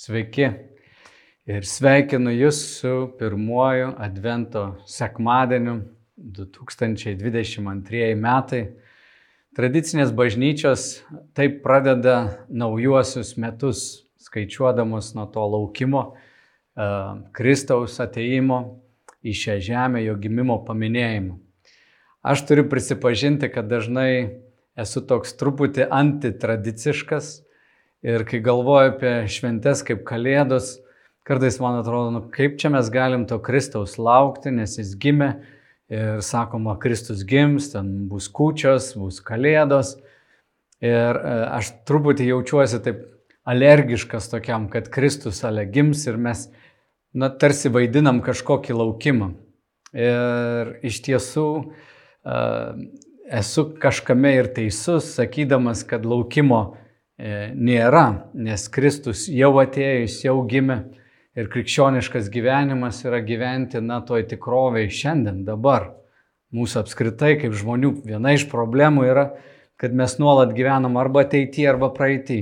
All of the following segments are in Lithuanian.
Sveiki ir sveikinu Jūs su pirmuoju Advento sekmadieniu 2022 metai. Tradicinės bažnyčios taip pradeda naujuosius metus, skaičiuodamos nuo to laukimo, Kristaus ateimo į šią žemę, jo gimimo paminėjimo. Aš turiu prisipažinti, kad dažnai esu toks truputį antitradiciškas Ir kai galvoju apie šventes kaip Kalėdos, kartais man atrodo, nu, kaip čia mes galim to Kristaus laukti, nes jis gimė ir sakoma, Kristus gims, ten bus kūčios, bus Kalėdos. Ir e, aš truputį jaučiuosi taip alergiškas tokiam, kad Kristus ale gims ir mes, na, tarsi vaidinam kažkokį laukimą. Ir iš tiesų uh, esu kažkame ir teisus, sakydamas, kad laukimo E, nėra, nes Kristus jau atėjo, jis jau gimė ir krikščioniškas gyvenimas yra gyventi, na, toj tikroviai šiandien, dabar. Mūsų apskritai kaip žmonių viena iš problemų yra, kad mes nuolat gyvenam arba ateityje, arba praeitį.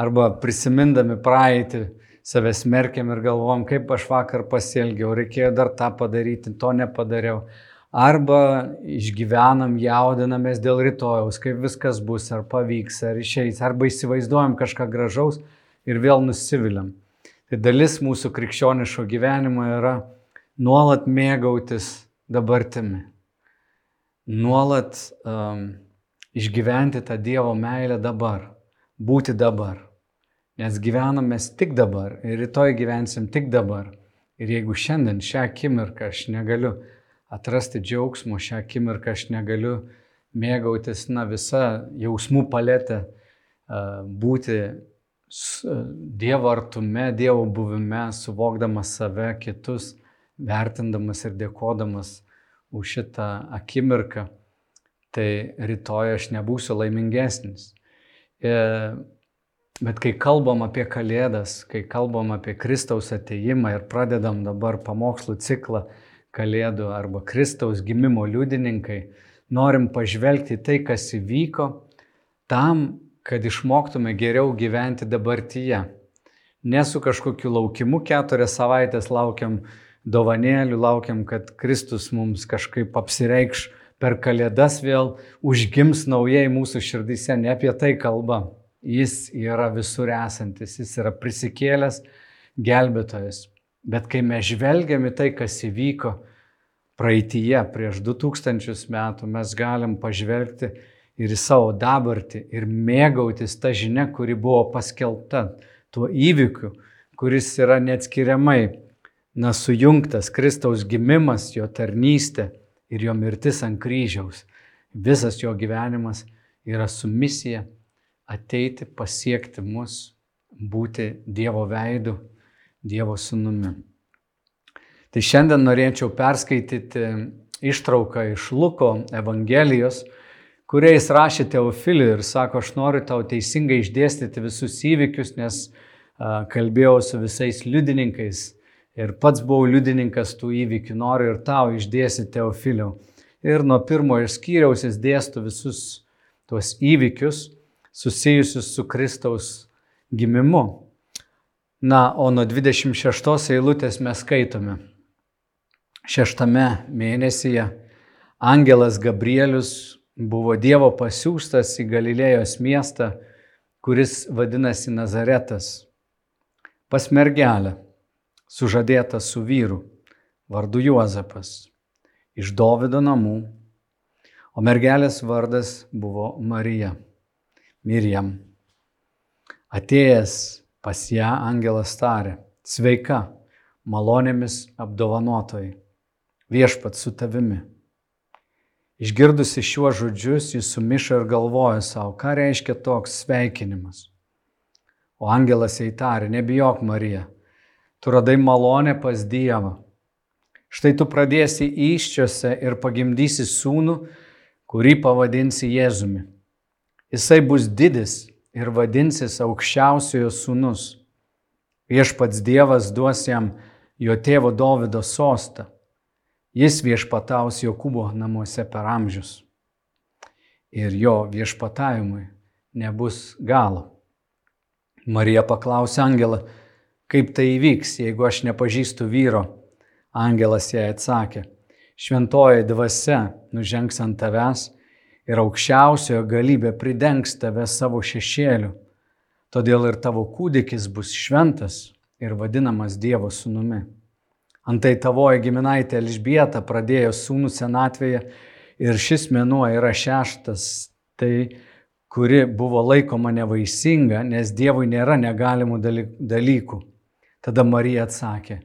Arba prisimindami praeitį, save smerkiam ir galvom, kaip aš vakar pasielgiau, reikėjo dar tą padaryti, to nepadariau arba išgyvenam, jaudinamės dėl rytojaus, kaip viskas bus, ar pavyks, ar išeis, arba įsivaizduojam kažką gražaus ir vėl nusiviliam. Tai dalis mūsų krikščioniško gyvenimo yra nuolat mėgautis dabartimi, nuolat um, išgyventi tą Dievo meilę dabar, būti dabar. Nes gyvenam mes tik dabar ir rytoj gyvensim tik dabar. Ir jeigu šiandien, šią akimirką aš negaliu atrasti džiaugsmo šią akimirką aš negaliu mėgautis, na, visa jausmų paletė, būti Dievo artume, Dievo buvime, suvokdamas save, kitus, vertindamas ir dėkodamas už šitą akimirką, tai rytoj aš nebūsiu laimingesnis. E, bet kai kalbam apie Kalėdas, kai kalbam apie Kristaus ateimą ir pradedam dabar pamokslų ciklą, Kalėdų arba Kristaus gimimo liudininkai, norim pažvelgti tai, kas įvyko, tam, kad išmoktume geriau gyventi dabartyje. Ne su kažkokiu laukimu keturias savaitės laukiam dovanėlių, laukiam, kad Kristus mums kažkaip apsireikš per Kalėdas vėl, užgims naujai mūsų širdyse, ne apie tai kalba. Jis yra visur esantis, jis yra prisikėlęs gelbėtojas. Bet kai mes žvelgiam į tai, kas įvyko praeitie prieš 2000 metų, mes galim pažvelgti ir į savo dabartį ir mėgautis tą žinią, kuri buvo paskelbta, tuo įvykiu, kuris yra neatskiriamai, na, sujungtas Kristaus gimimas, jo tarnystė ir jo mirtis ant kryžiaus. Visas jo gyvenimas yra su misija ateiti, pasiekti mus, būti Dievo veidu Dievo sūnumi. Tai šiandien norėčiau perskaityti ištrauką iš Luko Evangelijos, kuriais rašė Teofiliui ir sako, aš noriu tau teisingai išdėstyti visus įvykius, nes kalbėjau su visais liudininkais ir pats buvau liudininkas tų įvykių, noriu ir tau išdėstyti Teofiliau. Ir nuo pirmojo skyriaus jis dėsto visus tuos įvykius susijusius su Kristaus gimimu. Na, o nuo 26 eilutės mes skaitome. Šeštame mėnesyje Angelas Gabrielius buvo Dievo pasiūstas į Galilėjos miestą, kuris vadinasi Nazaretas, pas mergelę, sužadėtą su vyru, vardu Juozapas, iš Dovido namų, o mergelės vardas buvo Marija, Mirjam. Atėjęs Pas ją angelas tarė, sveika, malonėmis apdovanotojai, viešpat su tavimi. Išgirdusi šiuos žodžius, jis sumišo ir galvoja savo, ką reiškia toks sveikinimas. O angelas jai tarė, nebijok Marija, tu radai malonę pas Dievą. Štai tu pradėsi iščiose ir pagimdysi sūnų, kurį pavadinsi Jėzumi. Jisai bus didis ir vadinsis aukščiausiojo sūnus. Viešpats Dievas duos jam jo tėvo Dovido sostą. Jis viešpataus Jokūbo namuose per amžius. Ir jo viešpatavimui nebus galo. Marija paklausė Angelą, kaip tai įvyks, jeigu aš nepažįstu vyro. Angelas jai atsakė, šventoji dvasia nužengs ant tavęs ir aukščiausiojo galybė pridengs tave savo šešėliu. Todėl ir tavo kūdikis bus šventas ir vadinamas Dievo sūnumi. Antai tavoji giminaitė Elžbieta pradėjo sūnų senatvėje ir šis mėnuo yra šeštas, tai kuri buvo laikoma nevaisinga, nes Dievui nėra negalimų dalykų. Tada Marija atsakė,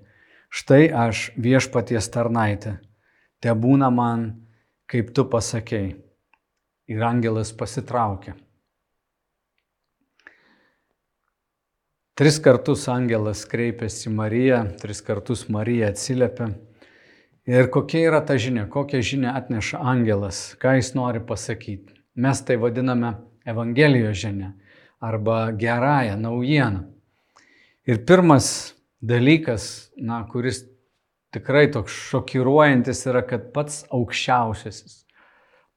štai aš viešpaties tarnaitė, te būna man, kaip tu pasakėjai. Ir angelas pasitraukė. Tris kartus angelas kreipėsi Mariją, tris kartus Marija atsiliepė. Ir kokia yra ta žinia, kokią žinią atneša angelas, ką jis nori pasakyti. Mes tai vadiname Evangelijos žinia arba gerąją naujieną. Ir pirmas dalykas, na, kuris tikrai toks šokiruojantis yra, kad pats aukščiausiasis,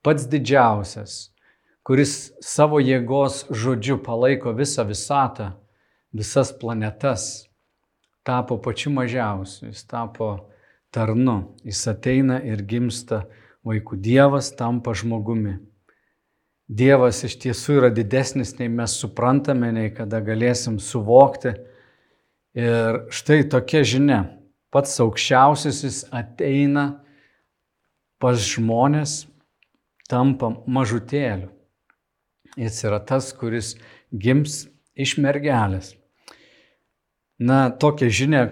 pats didžiausias, kuris savo jėgos žodžiu palaiko visą visatą, visas planetas, tapo pačiu mažiausiu, jis tapo tarnu, jis ateina ir gimsta vaikų. Dievas tampa žmogumi. Dievas iš tiesų yra didesnis, nei mes suprantame, nei kada galėsim suvokti. Ir štai tokia žinia. Pats aukščiausiasis ateina pas žmonės, tampa mažutėliu. Jis yra tas, kuris gims iš mergelės. Na, tokią žinią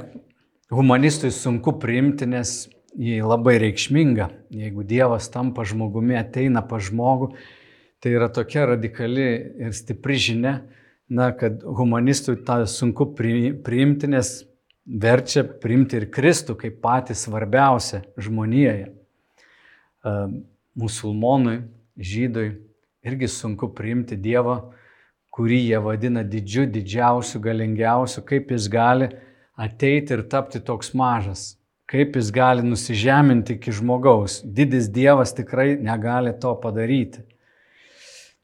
humanistui sunku priimti, nes jį labai reikšminga. Jeigu Dievas tampa žmogumi, ateina pa žmogų, tai yra tokia radikali ir stipri žinia, na, kad humanistui tą sunku priimti, nes verčia priimti ir Kristų kaip patį svarbiausią žmonijoje. Musulmonui, žydui irgi sunku priimti Dievą kurį jie vadina didžiu, didžiausiu, galingiausiu, kaip jis gali ateiti ir tapti toks mažas, kaip jis gali nusižeminti iki žmogaus. Didis Dievas tikrai negali to padaryti.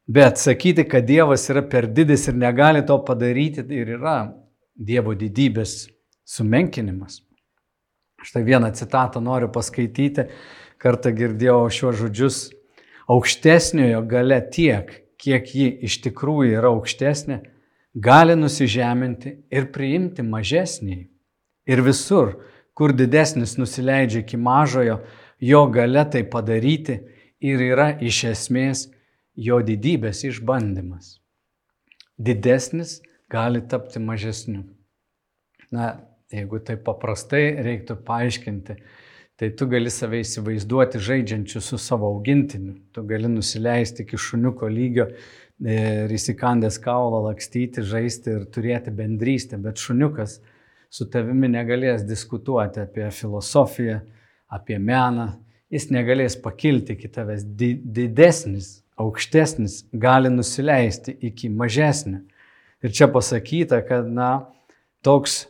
Bet sakyti, kad Dievas yra per didis ir negali to padaryti, ir yra Dievo didybės sumenkinimas. Štai vieną citatą noriu paskaityti, kartą girdėjau šiuos žodžius. Aukštesniojo gale tiek, kiek ji iš tikrųjų yra aukštesnė, gali nusižeminti ir priimti mažesnį. Ir visur, kur didesnis nusileidžia iki mažojo, jo gale tai padaryti ir yra iš esmės jo didybės išbandymas. Didesnis gali tapti mažesniu. Na, jeigu tai paprastai reiktų paaiškinti, tai tu gali save įsivaizduoti žaidžiančiu su savo augintiniu. Tu gali nusileisti iki šuniuko lygio ir įsikandęs kaulą lakstyti, žaisti ir turėti bendrystę, bet šuniukas su tavimi negalės diskutuoti apie filosofiją, apie meną, jis negalės pakilti iki tavęs. Didesnis, aukštesnis gali nusileisti iki mažesnio. Ir čia pasakyta, kad, na, toks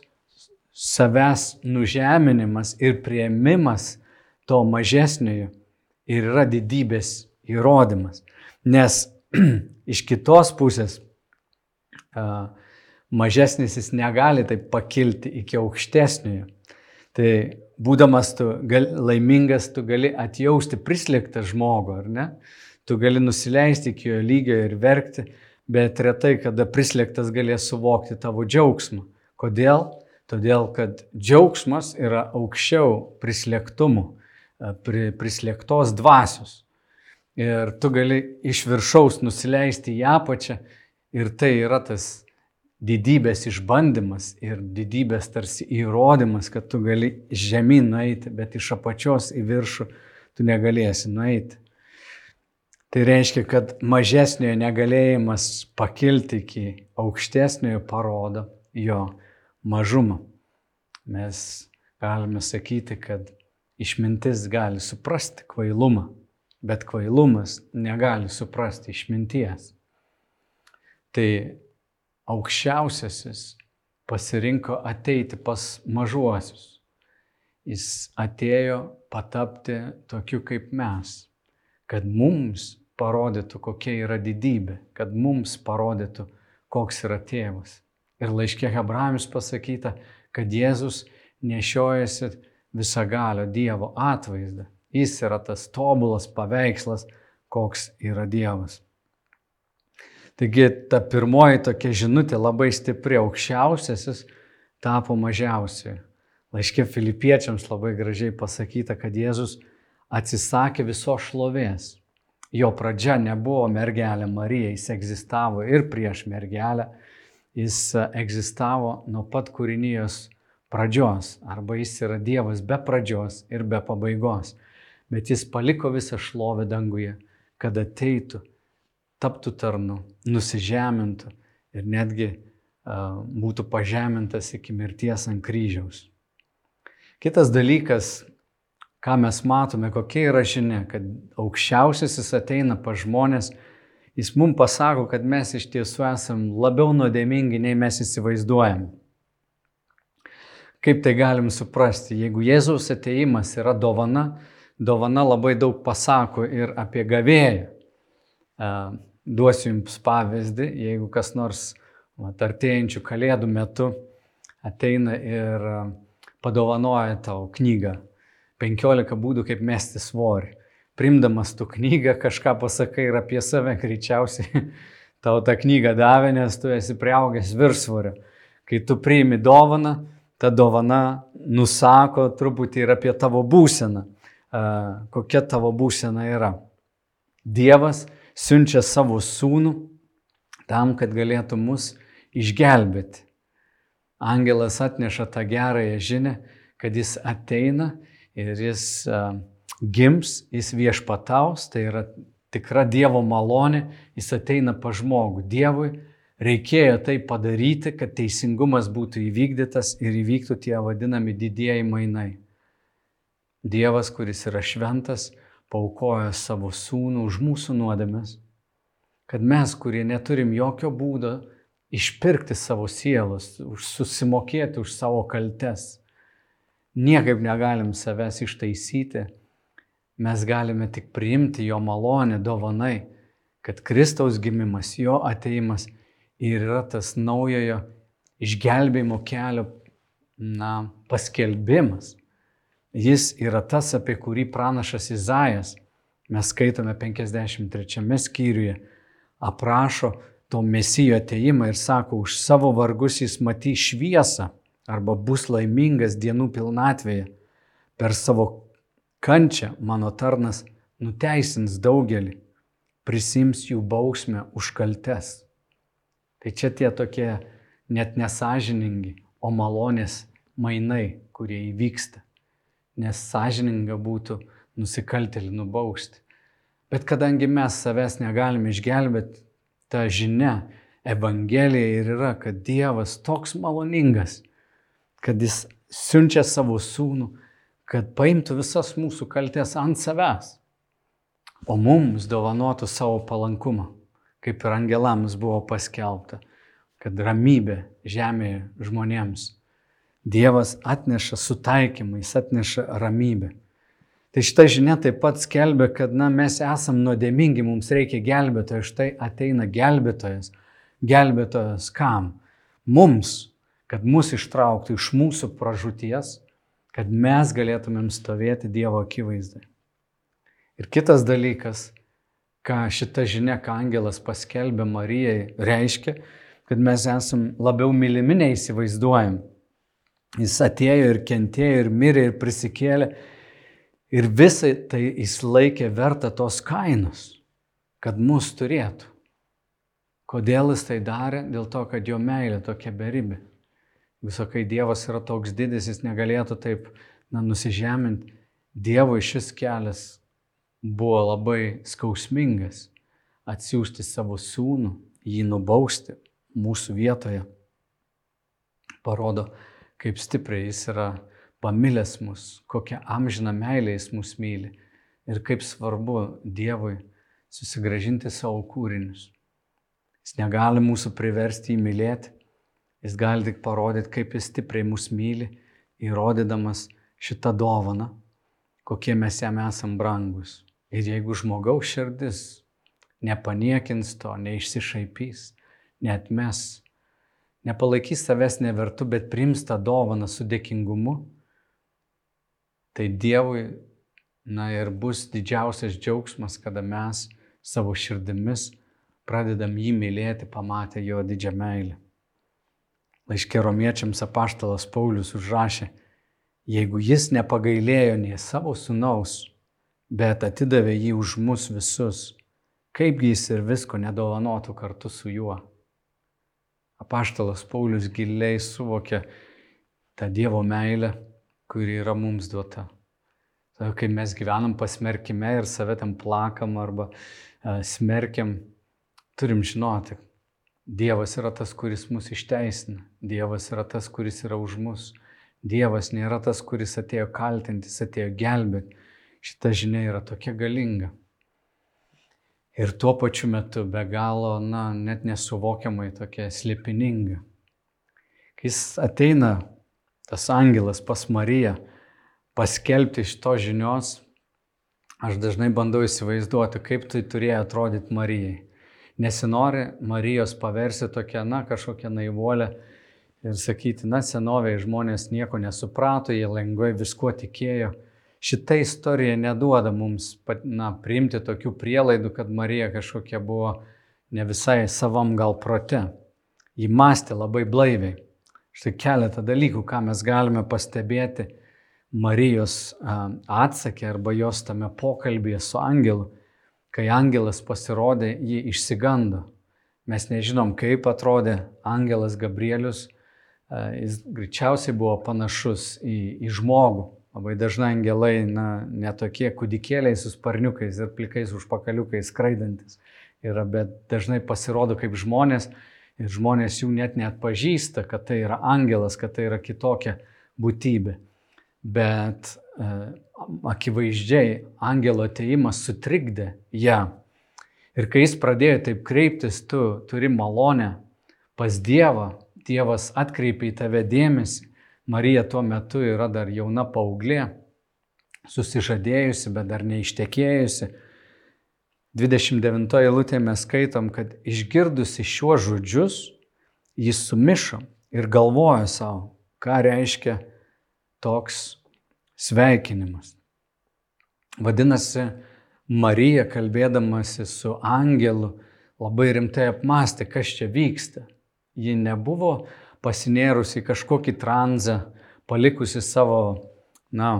savęs nužeminimas ir prieimimas to mažesniojo ir yra didybės įrodymas. Nes iš kitos pusės mažesnis jis negali taip pakilti iki aukštesniojo. Tai būdamas tu gal, laimingas, tu gali atjausti prislėgtą žmogų, ar ne? Tu gali nusileisti iki jo lygio ir verkti, bet retai, kada prislėgtas galės suvokti tavo džiaugsmą. Kodėl? Todėl, kad džiaugsmas yra aukščiau prislėgtumų, e, prislėgtos dvasios. Ir tu gali iš viršaus nusileisti į apačią ir tai yra tas didybės išbandymas ir didybės tarsi įrodymas, kad tu gali žemyn nueiti, bet iš apačios į viršų tu negalėsi nueiti. Tai reiškia, kad mažesniojo negalėjimas pakilti iki aukštesniojo parodo jo mažumą. Mes galime sakyti, kad išmintis gali suprasti kvailumą, bet kvailumas negali suprasti išminties. Tai aukščiausiasis pasirinko ateiti pas mažuosius. Jis atėjo patapti tokiu kaip mes, kad mums parodytų, kokia yra didybė, kad mums parodytų, koks yra tėvas. Ir laiškė Hebrajams pasakyta, kad Jėzus nešiojasi visagalio Dievo atvaizdą. Jis yra tas tobulas paveikslas, koks yra Dievas. Taigi ta pirmoji tokia žinutė labai stipri, aukščiausiasis tapo mažiausiai. Laiškė filipiečiams labai gražiai pasakyta, kad Jėzus atsisakė viso šlovės. Jo pradžia nebuvo mergelė Marija, jis egzistavo ir prieš mergelę, jis egzistavo nuo pat kūrinijos pradžios, arba jis yra Dievas be pradžios ir be pabaigos. Bet jis paliko visą šlovę danguje, kad ateitų, taptų tarnu, nusižemintų ir netgi uh, būtų pažemintas iki mirties ant kryžiaus. Kitas dalykas, ką mes matome, kokia yra žinia, kad aukščiausiasis ateina pa žmonės, jis mums pasako, kad mes iš tiesų esam labiau nuodėmingi, nei mes įsivaizduojam. Kaip tai galim suprasti? Jeigu Jėzaus ateimas yra dovana, dovana labai daug pasako ir apie gavėją. Duosiu jums pavyzdį, jeigu kas nors artėjančių kalėdų metu ateina ir padovanoja tau knygą 15 būdų, kaip mesti svorį. Primdamas tu knygą kažką pasakai ir apie save, greičiausiai tau tą knygą davė, nes tu esi prieaugęs virsvorio. Kai tu priimi dovaną, ta dovana nusako truputį ir apie tavo būseną, kokia tavo būsena yra. Dievas siunčia savo sūnų tam, kad galėtų mus išgelbėti. Angelas atneša tą gerąją žinę, kad jis ateina ir jis uh, gims, jis viešpataus, tai yra tikra Dievo malonė, jis ateina pa žmogų. Dievui reikėjo tai padaryti, kad teisingumas būtų įvykdytas ir įvyktų tie vadinami didieji mainai. Dievas, kuris yra šventas, paukojo savo sūnų už mūsų nuodėmes, kad mes, kurie neturim jokio būdo išpirkti savo sielos, susimokėti už savo kaltes, niekaip negalim savęs ištaisyti, mes galime tik priimti jo malonę, dovanai, kad Kristaus gimimas, jo ateimas ir yra tas naujojo išgelbėjimo kelio na, paskelbimas. Jis yra tas, apie kurį pranašas Izaijas, mes skaitome 53 skyriuje, aprašo to mesijo ateimą ir sako, už savo vargus jis matys šviesą arba bus laimingas dienų pilnatvėje. Per savo kančią mano tarnas nuteisins daugelį, prisims jų bausmę už kaltes. Tai čia tie tokie net nesažiningi, o malonės mainai, kurie įvyksta nes sąžininga būtų nusikaltelį nubausti. Bet kadangi mes savęs negalime išgelbėti, ta žinia, Evangelija ir yra, kad Dievas toks maloningas, kad Jis siunčia savo sūnų, kad paimtų visas mūsų kaltės ant savęs, o mums dovanotų savo palankumą, kaip ir angelams buvo paskelbta, kad ramybė žemėje žmonėms Dievas atneša sutaikymą, jis atneša ramybę. Tai šita žinia taip pat skelbia, kad na, mes esam nuodėmingi, mums reikia gelbėtojo, štai ateina gelbėtojas. Gelbėtojas kam? Mums, kad mus ištrauktų iš mūsų pražūties, kad mes galėtumėm stovėti Dievo akivaizdai. Ir kitas dalykas, ką šita žinia, ką angelas paskelbė Marijai, reiškia, kad mes esam labiau mylimi neįsivaizduojam. Jis atėjo ir kentėjo ir mirė ir prisikėlė. Ir visai tai jis laikė verta tos kainos, kad mus turėtų. Kodėl jis tai darė? Dėl to, kad jo meilė tokia beribė. Visokai Dievas yra toks didis, jis negalėtų taip na, nusižeminti. Dievo šis kelias buvo labai skausmingas. Atsiųsti savo sūnų, jį nubausti mūsų vietoje. Parodo, kaip stipriai jis yra pamilęs mus, kokią amžiną meilę jis mus myli ir kaip svarbu Dievui susigražinti savo kūrinius. Jis negali mūsų priversti įmylėti, jis gali tik parodyti, kaip jis stipriai mus myli, įrodydamas šitą dovaną, kokie mes jam esam brangus. Ir jeigu žmogaus širdis nepaniekins to, neišsišaipys, net mes nepalaikys savęs nevertu, bet priims tą dovaną su dėkingumu, tai Dievui, na ir bus didžiausias džiaugsmas, kada mes savo širdimis pradedam jį mylėti, pamatę jo didžią meilę. Laiškė romiečiams apaštalas Paulius užrašė, jeigu jis nepagailėjo nei savo sunaus, bet atidavė jį už mus visus, kaipgi jis ir visko nedovanotų kartu su juo. Apaštalas Paulius giliai suvokė tą Dievo meilę, kuri yra mums duota. Tai kai mes gyvenam pasmerkime ir save tam plakam arba uh, smerkiam, turim žinoti, Dievas yra tas, kuris mus išteisina. Dievas yra tas, kuris yra už mus. Dievas nėra tas, kuris atėjo kaltintis, atėjo gelbėti. Šita žinia yra tokia galinga. Ir tuo pačiu metu be galo, na, net nesuvokiamai tokia slėpininga. Kai jis ateina, tas angelas pas Mariją, paskelbti šitos žinios, aš dažnai bandau įsivaizduoti, kaip tai turėjo atrodyti Marijai nesinori Marijos paversi tokia, na, kažkokia naivolė ir sakyti, na, senoviai žmonės nieko nesuprato, jie lengvai viskuo tikėjo. Šitą istoriją neduoda mums, na, priimti tokių prielaidų, kad Marija kažkokia buvo ne visai savam gal prote. Ji mąstė labai blaiviai. Štai keletą dalykų, ką mes galime pastebėti Marijos atsakė arba jos tame pokalbėje su angelu kai angelas pasirodė, ji išsigando. Mes nežinom, kaip atrodė angelas Gabrielius, jis greičiausiai buvo panašus į, į žmogų. Labai dažnai angelai, na, netokie kudikėliai su sparniukais ir plikais užpakaliukais skraidantis yra, bet dažnai pasirodo kaip žmonės ir žmonės jų net neatpažįsta, kad tai yra angelas, kad tai yra kitokia būtybė. Bet e, akivaizdžiai angelo ateimas sutrikdė ją. Ir kai jis pradėjo taip kreiptis, tu turi malonę pas Dievą, Dievas atkreipia į tave dėmesį. Marija tuo metu yra dar jauna paauglė, susižadėjusi, bet dar neištekėjusi. 29 eilutėje mes skaitom, kad išgirdusi šiuos žodžius, jis sumišo ir galvoja savo, ką reiškia toks sveikinimas. Vadinasi, Marija kalbėdamasi su angelu labai rimtai apmastė, kas čia vyksta. Ji nebuvo pasinėrusi kažkokį tranzą, palikusi savo, na,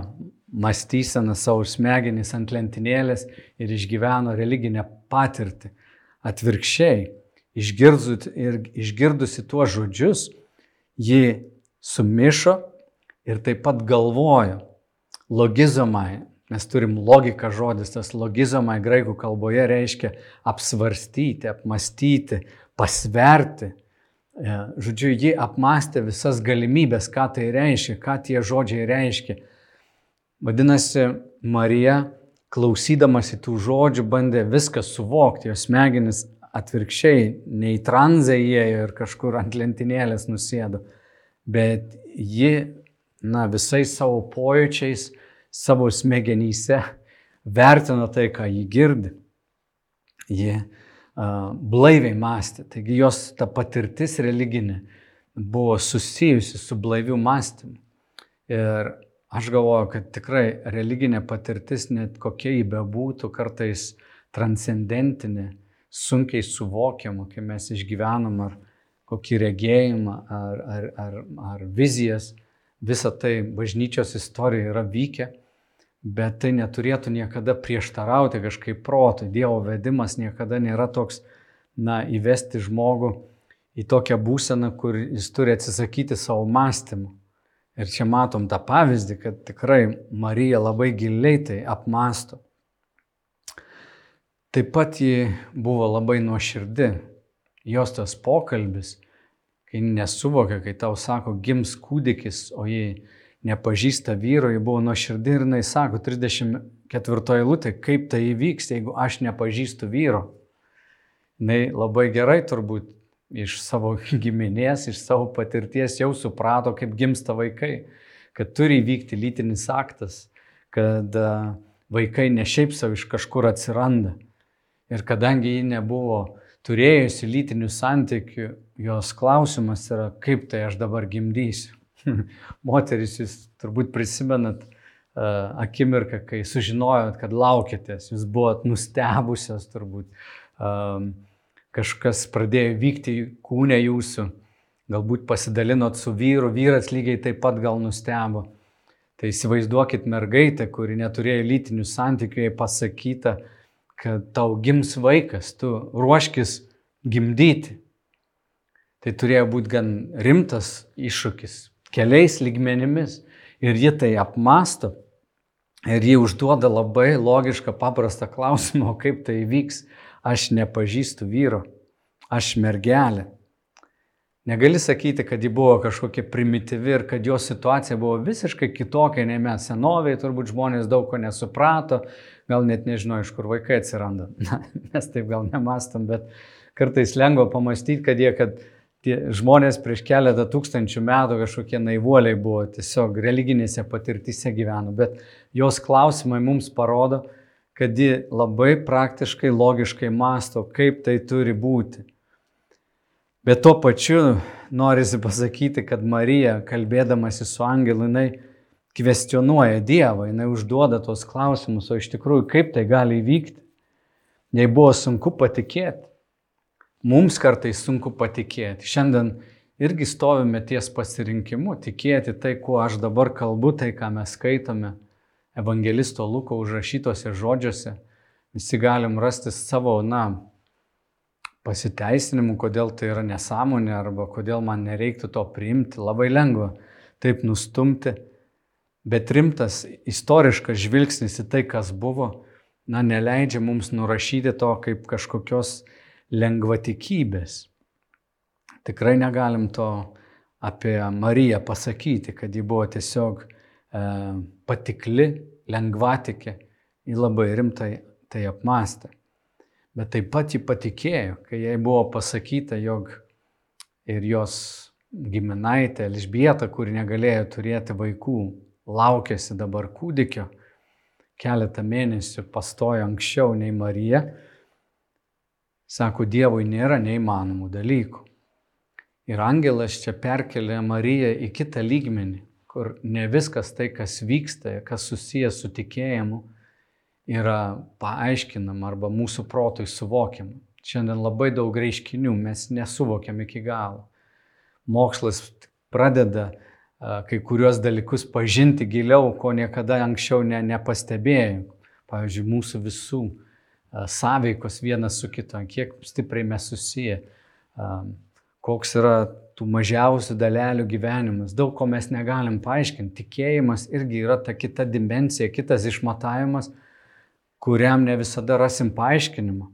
mąstyseną, savo smegenis ant lentynėlės ir išgyveno religinę patirtį. Atvirkščiai, išgirdusi, ir išgirdusi tuos žodžius, ji sumišo ir taip pat galvojo, logizomai, mes turim logiką žodis, tas logizomai graikų kalboje reiškia apsvarstyti, apmastyti, pasverti. E, žodžiu, ji apmastė visas galimybės, ką tai reiškia, ką tie žodžiai reiškia. Vadinasi, Marija, klausydamasi tų žodžių, bandė viską suvokti, jos smegenis atvirkščiai, nei tranzai įėjo ir kažkur ant lentynėlės nusėdo, bet ji na, visais savo pojūčiais, savo smegenyse vertino tai, ką jį girdi. Ji uh, blaiviai mąstė, taigi jos ta patirtis religinė buvo susijusi su blaiviu mąstymu. Ir aš galvoju, kad tikrai religinė patirtis, net kokia jį bebūtų, kartais transcendentinė, sunkiai suvokiama, kai mes išgyvenam ar kokį regėjimą, ar, ar, ar, ar vizijas, visa tai bažnyčios istorijoje yra vykę, bet tai neturėtų niekada prieštarauti kažkaip protui. Dievo vedimas niekada nėra toks, na, įvesti žmogų į tokią būseną, kur jis turi atsisakyti savo mąstymų. Ir čia matom tą pavyzdį, kad tikrai Marija labai giliai tai apmasto. Taip pat ji buvo labai nuoširdi. Jos tas pokalbis kai nesuvokia, kai tau sako, gims kūdikis, o jį nepažįsta vyro, jį buvo nuoširdį ir jinai sako, 34 eilutė, kaip tai įvyks, jeigu aš nepažįstu vyro. Jis labai gerai turbūt iš savo giminės, iš savo patirties jau suprato, kaip gimsta vaikai, kad turi įvykti lytinis aktas, kad vaikai ne šiaip savo iš kažkur atsiranda. Ir kadangi ji nebuvo turėjusi lytinių santykių, jos klausimas yra, kaip tai aš dabar gimdysiu. Moteris, jūs turbūt prisimenat uh, akimirką, kai sužinojot, kad laukitės, jūs buvot nustebusios turbūt. Um, kažkas pradėjo vykti kūne jūsų, galbūt pasidalinot su vyru, vyras lygiai taip pat gal nustebo. Tai įsivaizduokit mergaitę, kuri neturėjo lytinių santykių, jai pasakyta, kad tau gims vaikas, tu ruoškis gimdyti. Tai turėjo būti gan rimtas iššūkis, keliais lygmenimis. Ir ji tai apmasto. Ir ji užduoda labai logišką, paprastą klausimą, kaip tai vyks. Aš nepažįstu vyro, aš mergelė. Negali sakyti, kad ji buvo kažkokia primityvi ir kad jos situacija buvo visiškai kitokia nei mes. Senoviai turbūt žmonės daug ko nesuprato, gal net nežino, iš kur vaikai atsiranda. Na, mes taip gal nemastom, bet kartais lengva pamastyti, kad jie, kad tie žmonės prieš keletą tūkstančių metų kažkokie naivuoliai buvo, tiesiog religinėse patirtyse gyveno. Bet jos klausimai mums parodo, kad ji labai praktiškai, logiškai masto, kaip tai turi būti. Bet tuo pačiu norisi pasakyti, kad Marija, kalbėdamasi su angelu, jinai kvestionuoja Dievą, jinai užduoda tos klausimus, o iš tikrųjų kaip tai gali įvykti. Jei buvo sunku patikėti, mums kartais sunku patikėti. Šiandien irgi stovime ties pasirinkimu, tikėti tai, kuo aš dabar kalbu, tai, ką mes skaitome evangelisto Luko užrašytose žodžiuose. Visi galim rasti savo, na, pasiteisinimų, kodėl tai yra nesąmonė arba kodėl man nereiktų to priimti. Labai lengva taip nustumti, bet rimtas istoriškas žvilgsnis į tai, kas buvo, na, neleidžia mums nurašyti to kaip kažkokios lengvatikybės. Tikrai negalim to apie Mariją pasakyti, kad ji buvo tiesiog e, patikli, lengvatikė, ji labai rimtai tai apmastė. Bet taip pat ji patikėjo, kai jai buvo pasakyta, jog ir jos giminaitė Elžbieta, kuri negalėjo turėti vaikų, laukėsi dabar kūdikio, keletą mėnesių pastojo anksčiau nei Marija, sako, Dievui nėra neįmanomų dalykų. Ir angelas čia perkelė Mariją į kitą lygmenį, kur ne viskas tai, kas vyksta, kas susijęs su tikėjimu, yra paaiškinama arba mūsų protui suvokiama. Šiandien labai daug reiškinių mes nesuvokiam iki galo. Mokslas pradeda kai kuriuos dalykus pažinti giliau, ko niekada anksčiau ne, nepastebėjau. Pavyzdžiui, mūsų visų sąveikos vienas su kitu, kiek stipriai mes susiję, koks yra tų mažiausių dalelių gyvenimas. Daug ko mes negalim paaiškinti. Tikėjimas irgi yra ta kita dimensija, kitas išmatavimas kuriam ne visada rasim paaiškinimą.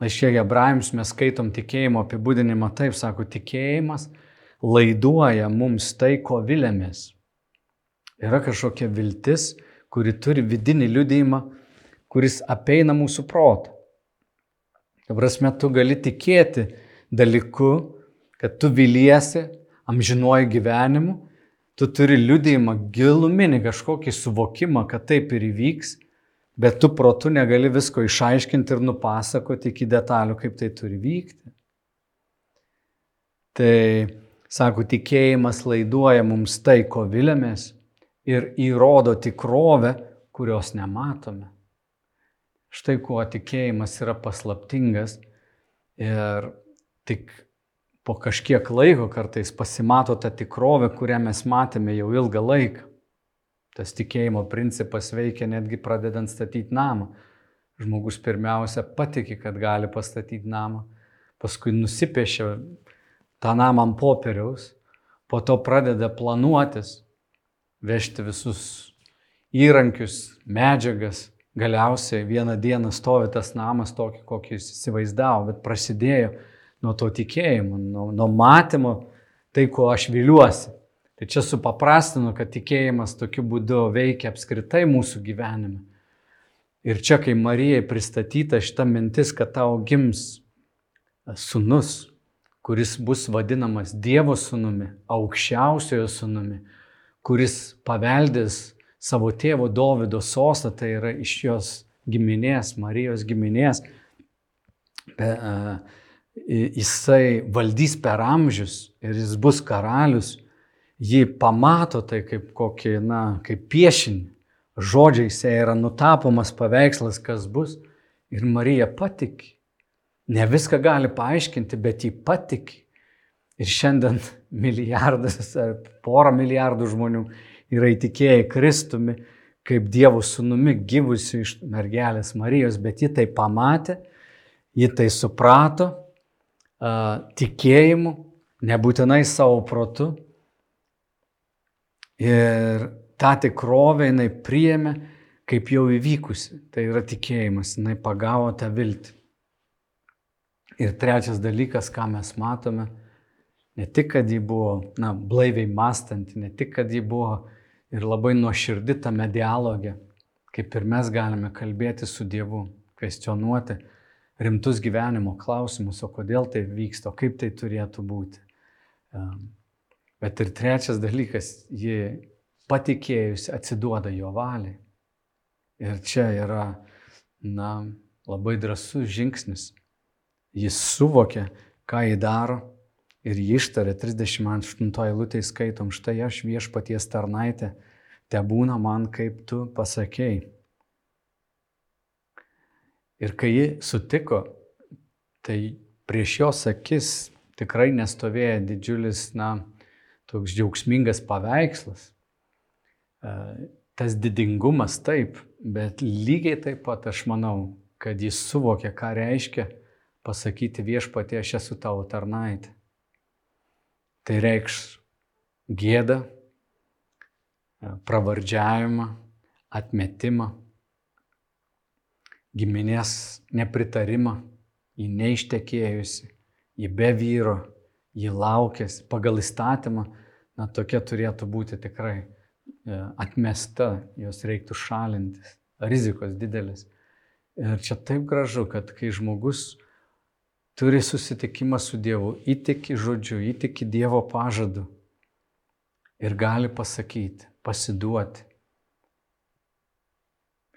Laiškė Hebrajams mes skaitom tikėjimo apibūdinimą taip, sako, tikėjimas laiduoja mums tai, ko vilėmės. Yra kažkokia viltis, kuri turi vidinį liudėjimą, kuris apeina mūsų protą. Prasme, tu gali tikėti dalyku, kad tu viliesi amžinuoju gyvenimu, tu turi liudėjimą giluminį kažkokį suvokimą, kad taip ir įvyks Bet tu protu negali visko išaiškinti ir nupasakoti iki detalių, kaip tai turi vykti. Tai, sako, tikėjimas laiduoja mums tai, ko vilėmės ir įrodo tikrovę, kurios nematome. Štai kuo tikėjimas yra paslaptingas ir tik po kažkiek laiko kartais pasimato ta tikrovė, kurią mes matėme jau ilgą laiką. Tas tikėjimo principas veikia netgi pradedant statyti namą. Žmogus pirmiausia patiki, kad gali pastatyti namą, paskui nusipiešia tą namą ant popieriaus, po to pradeda planuotis, vežti visus įrankius, medžiagas. Galiausiai vieną dieną stovi tas namas tokį, kokį jis įsivaizdavo, bet prasidėjo nuo to tikėjimo, nuo, nuo matymo tai, ko aš viliuosi. Tai čia supaprastinu, kad tikėjimas tokiu būdu veikia apskritai mūsų gyvenime. Ir čia, kai Marijai pristatyta šita mintis, kad tau gims sunus, kuris bus vadinamas Dievo sunumi, aukščiausiojo sunumi, kuris paveldės savo tėvo Dovido sostą, tai yra iš jos giminės, Marijos giminės. jisai valdys per amžius ir jis bus karalius, jį pamato tai kaip kokį, na, kaip piešinį. Žodžiais yra nutapomas paveikslas, kas bus. Ir Marija patiki. Ne viską gali paaiškinti, bet jį patiki. Ir šiandien milijardas ar pora milijardų žmonių yra įtikėję Kristumi kaip Dievo sūnumi gyvusiu iš mergelės Marijos, bet ji tai pamatė, ji tai suprato tikėjimu, nebūtinai savo protu. Ir tą tikrovę jinai priėmė kaip jau įvykusi. Tai yra tikėjimas, jinai pagavo tą viltį. Ir trečias dalykas, ką mes matome, ne tik, kad ji buvo na, blaiviai mąstanti, ne tik, kad ji buvo ir labai nuoširdi tame dialoge, kaip ir mes galime kalbėti su Dievu, kvestionuoti, rimtus gyvenimo klausimus, o kodėl tai vyksta, o kaip tai turėtų būti. Bet ir trečias dalykas, ji patikėjusi atsiduoda jo valiai. Ir čia yra, na, labai drasus žingsnis. Jis suvokia, ką jį daro ir jį ištarė 38 eilutėje skaitom, štai aš viešpaties tarnaitė, te būna man kaip tu pasakėjai. Ir kai ji sutiko, tai prieš jos akis tikrai nestovėjo didžiulis, na, toks džiaugsmingas paveikslas. E, tas didingumas taip, bet lygiai taip pat aš manau, kad jis suvokė, ką reiškia pasakyti viešpatie, aš esu tavo tarnaitė. Tai reikš gėdą, e, pravardžiavimą, atmetimą giminės nepritarimą, jį neištekėjusi, jį be vyro, jį laukęs pagal įstatymą, na tokia turėtų būti tikrai e, atmesta, jos reiktų šalintis, rizikos didelis. Ir čia taip gražu, kad kai žmogus turi susitikimą su Dievu, įtiki žodžiu, įtiki Dievo pažadu ir gali pasakyti, pasiduoti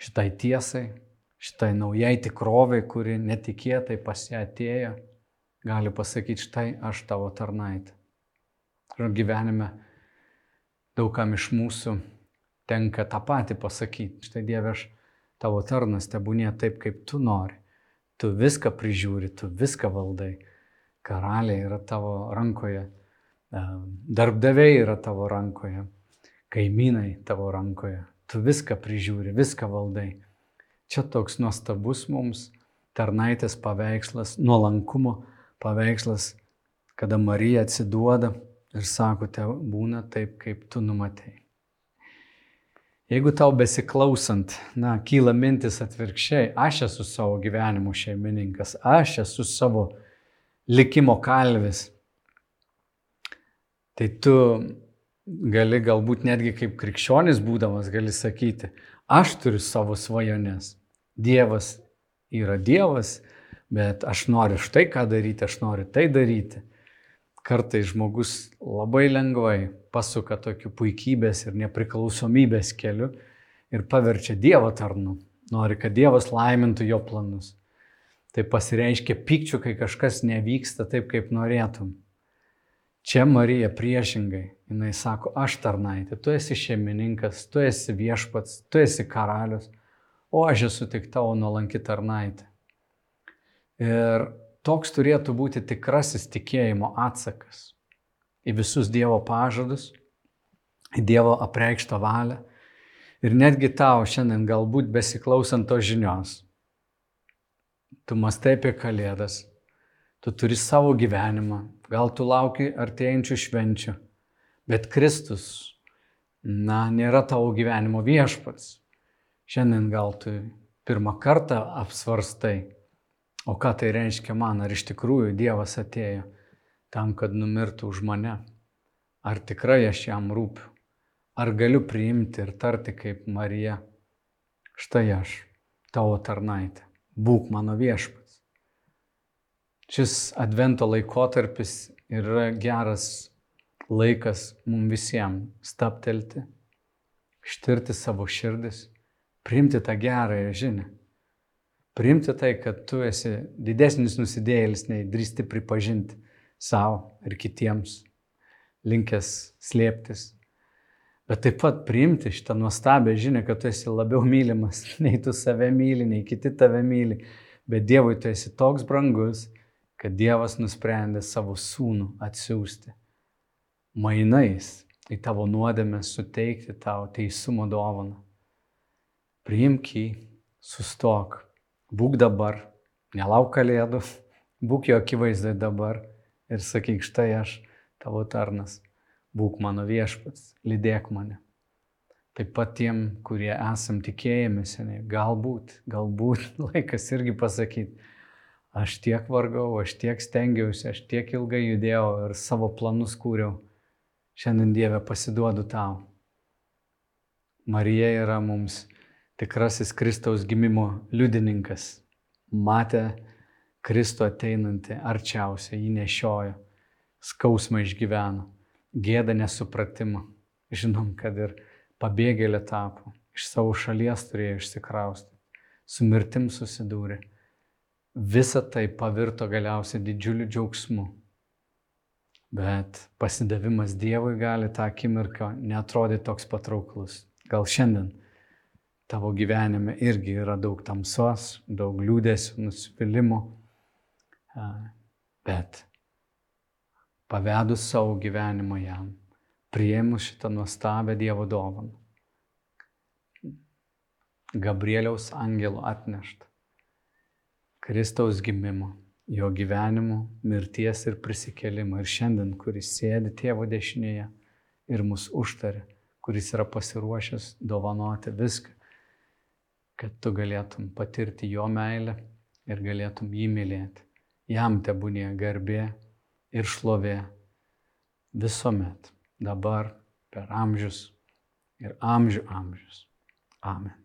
šitai tiesai, šitai naujai tikroviai, kuri netikėtai pas ją atėjo, gali pasakyti, štai aš tavo tarnaitė. Ir gyvenime daugam iš mūsų tenka tą patį pasakyti, štai Dieve, aš tavo tarnas, tebūnė taip, kaip tu nori. Tu viską prižiūri, tu viską valdai. Karaliai yra tavo rankoje, darbdaviai yra tavo rankoje, kaimynai tavo rankoje. Tu viską prižiūri, viską valdai. Čia toks nuostabus mums tarnaitės paveikslas, nuolankumo paveikslas, kada Marija atsiduoda ir sako, te būna taip, kaip tu numatei. Jeigu tau besiklausant, na, kyla mintis atvirkščiai, aš esu savo gyvenimo šeimininkas, aš esu savo likimo kalvis, tai tu gali galbūt netgi kaip krikščionis būdamas gali sakyti, aš turiu savo svajones. Dievas yra Dievas, bet aš noriu štai ką daryti, aš noriu tai daryti. Kartais žmogus labai lengvai pasuka tokiu puikybės ir nepriklausomybės keliu ir paverčia Dievo tarnu. Nori, kad Dievas laimintų jo planus. Tai pasireiškia pykčiu, kai kažkas nevyksta taip, kaip norėtum. Čia Marija priešingai, jinai sako, aš tarnaitė, tu esi šeimininkas, tu esi viešpats, tu esi karalius o aš esu tik tavo nuolanki tarnaitė. Ir toks turėtų būti tikrasis tikėjimo atsakas į visus Dievo pažadus, į Dievo apreikštą valią. Ir netgi tau šiandien galbūt besiklausant to žinios, tu mastai apie kalėdas, tu turi savo gyvenimą, gal tu lauki artėjančių švenčių, bet Kristus, na, nėra tavo gyvenimo viešpats. Šiandien gal tu pirmą kartą apsvarstai, o ką tai reiškia man, ar iš tikrųjų Dievas atėjo tam, kad numirtų už mane, ar tikrai aš jam rūpiu, ar galiu priimti ir tarti kaip Marija, štai aš, tavo tarnaitė, būk mano viešpats. Šis advento laikotarpis yra geras laikas mums visiems staptelti, ištirti savo širdis priimti tą gerąją žinią. Priimti tai, kad tu esi didesnis nusidėjėlis, nei drįsti pripažinti savo ir kitiems, linkęs slėptis. Bet taip pat priimti šitą nuostabią žinią, kad tu esi labiau mylimas, nei tu save myli, nei kiti tave myli. Bet Dievui tu esi toks brangus, kad Dievas nusprendė savo sūnų atsiųsti. Mainais į tavo nuodėmę suteikti tau teisumo dovaną. Priimk jį, sustok, būk dabar, nelauk kalėdų, būk jo akivaizdai dabar ir sakyk, štai aš, tavo tarnas, būk mano viešpats, lydėk mane. Taip pat tiem, kurie esam tikėjami seniai, galbūt, galbūt laikas irgi pasakyti, aš tiek vargau, aš tiek stengiausi, aš tiek ilgai judėjau ir savo planus kūriau Šiandien Dieve pasiduodu tau. Marija yra mums tikrasis Kristaus gimimo liudininkas. Matė Kristų ateinantį arčiausiai, jį nešiojo, skausmą išgyveno, gėdą nesupratimą. Žinom, kad ir pabėgėlė tapo, iš savo šalies turėjo išsikrausti, su mirtim susidūrė. Visa tai pavirto galiausiai didžiuliu džiaugsmu Bet pasidavimas Dievui gali tą akimirką netrodyti toks patrauklus. Gal šiandien tavo gyvenime irgi yra daug tamsos, daug liūdėsių, nusivylimų, bet pavedus savo gyvenimą jam, prieimus šitą nuostabę Dievo dovaną, Gabrieliaus angelo atneštą, Kristaus gimimo jo gyvenimo, mirties ir prisikelimo. Ir šiandien, kuris sėdi tėvo dešinėje ir mus užtarė, kuris yra pasiruošęs dovanoti viską, kad tu galėtum patirti jo meilę ir galėtum jį mylėti. Jam tebūnė garbė ir šlovė visuomet, dabar, per amžius ir amžių amžius. Amen.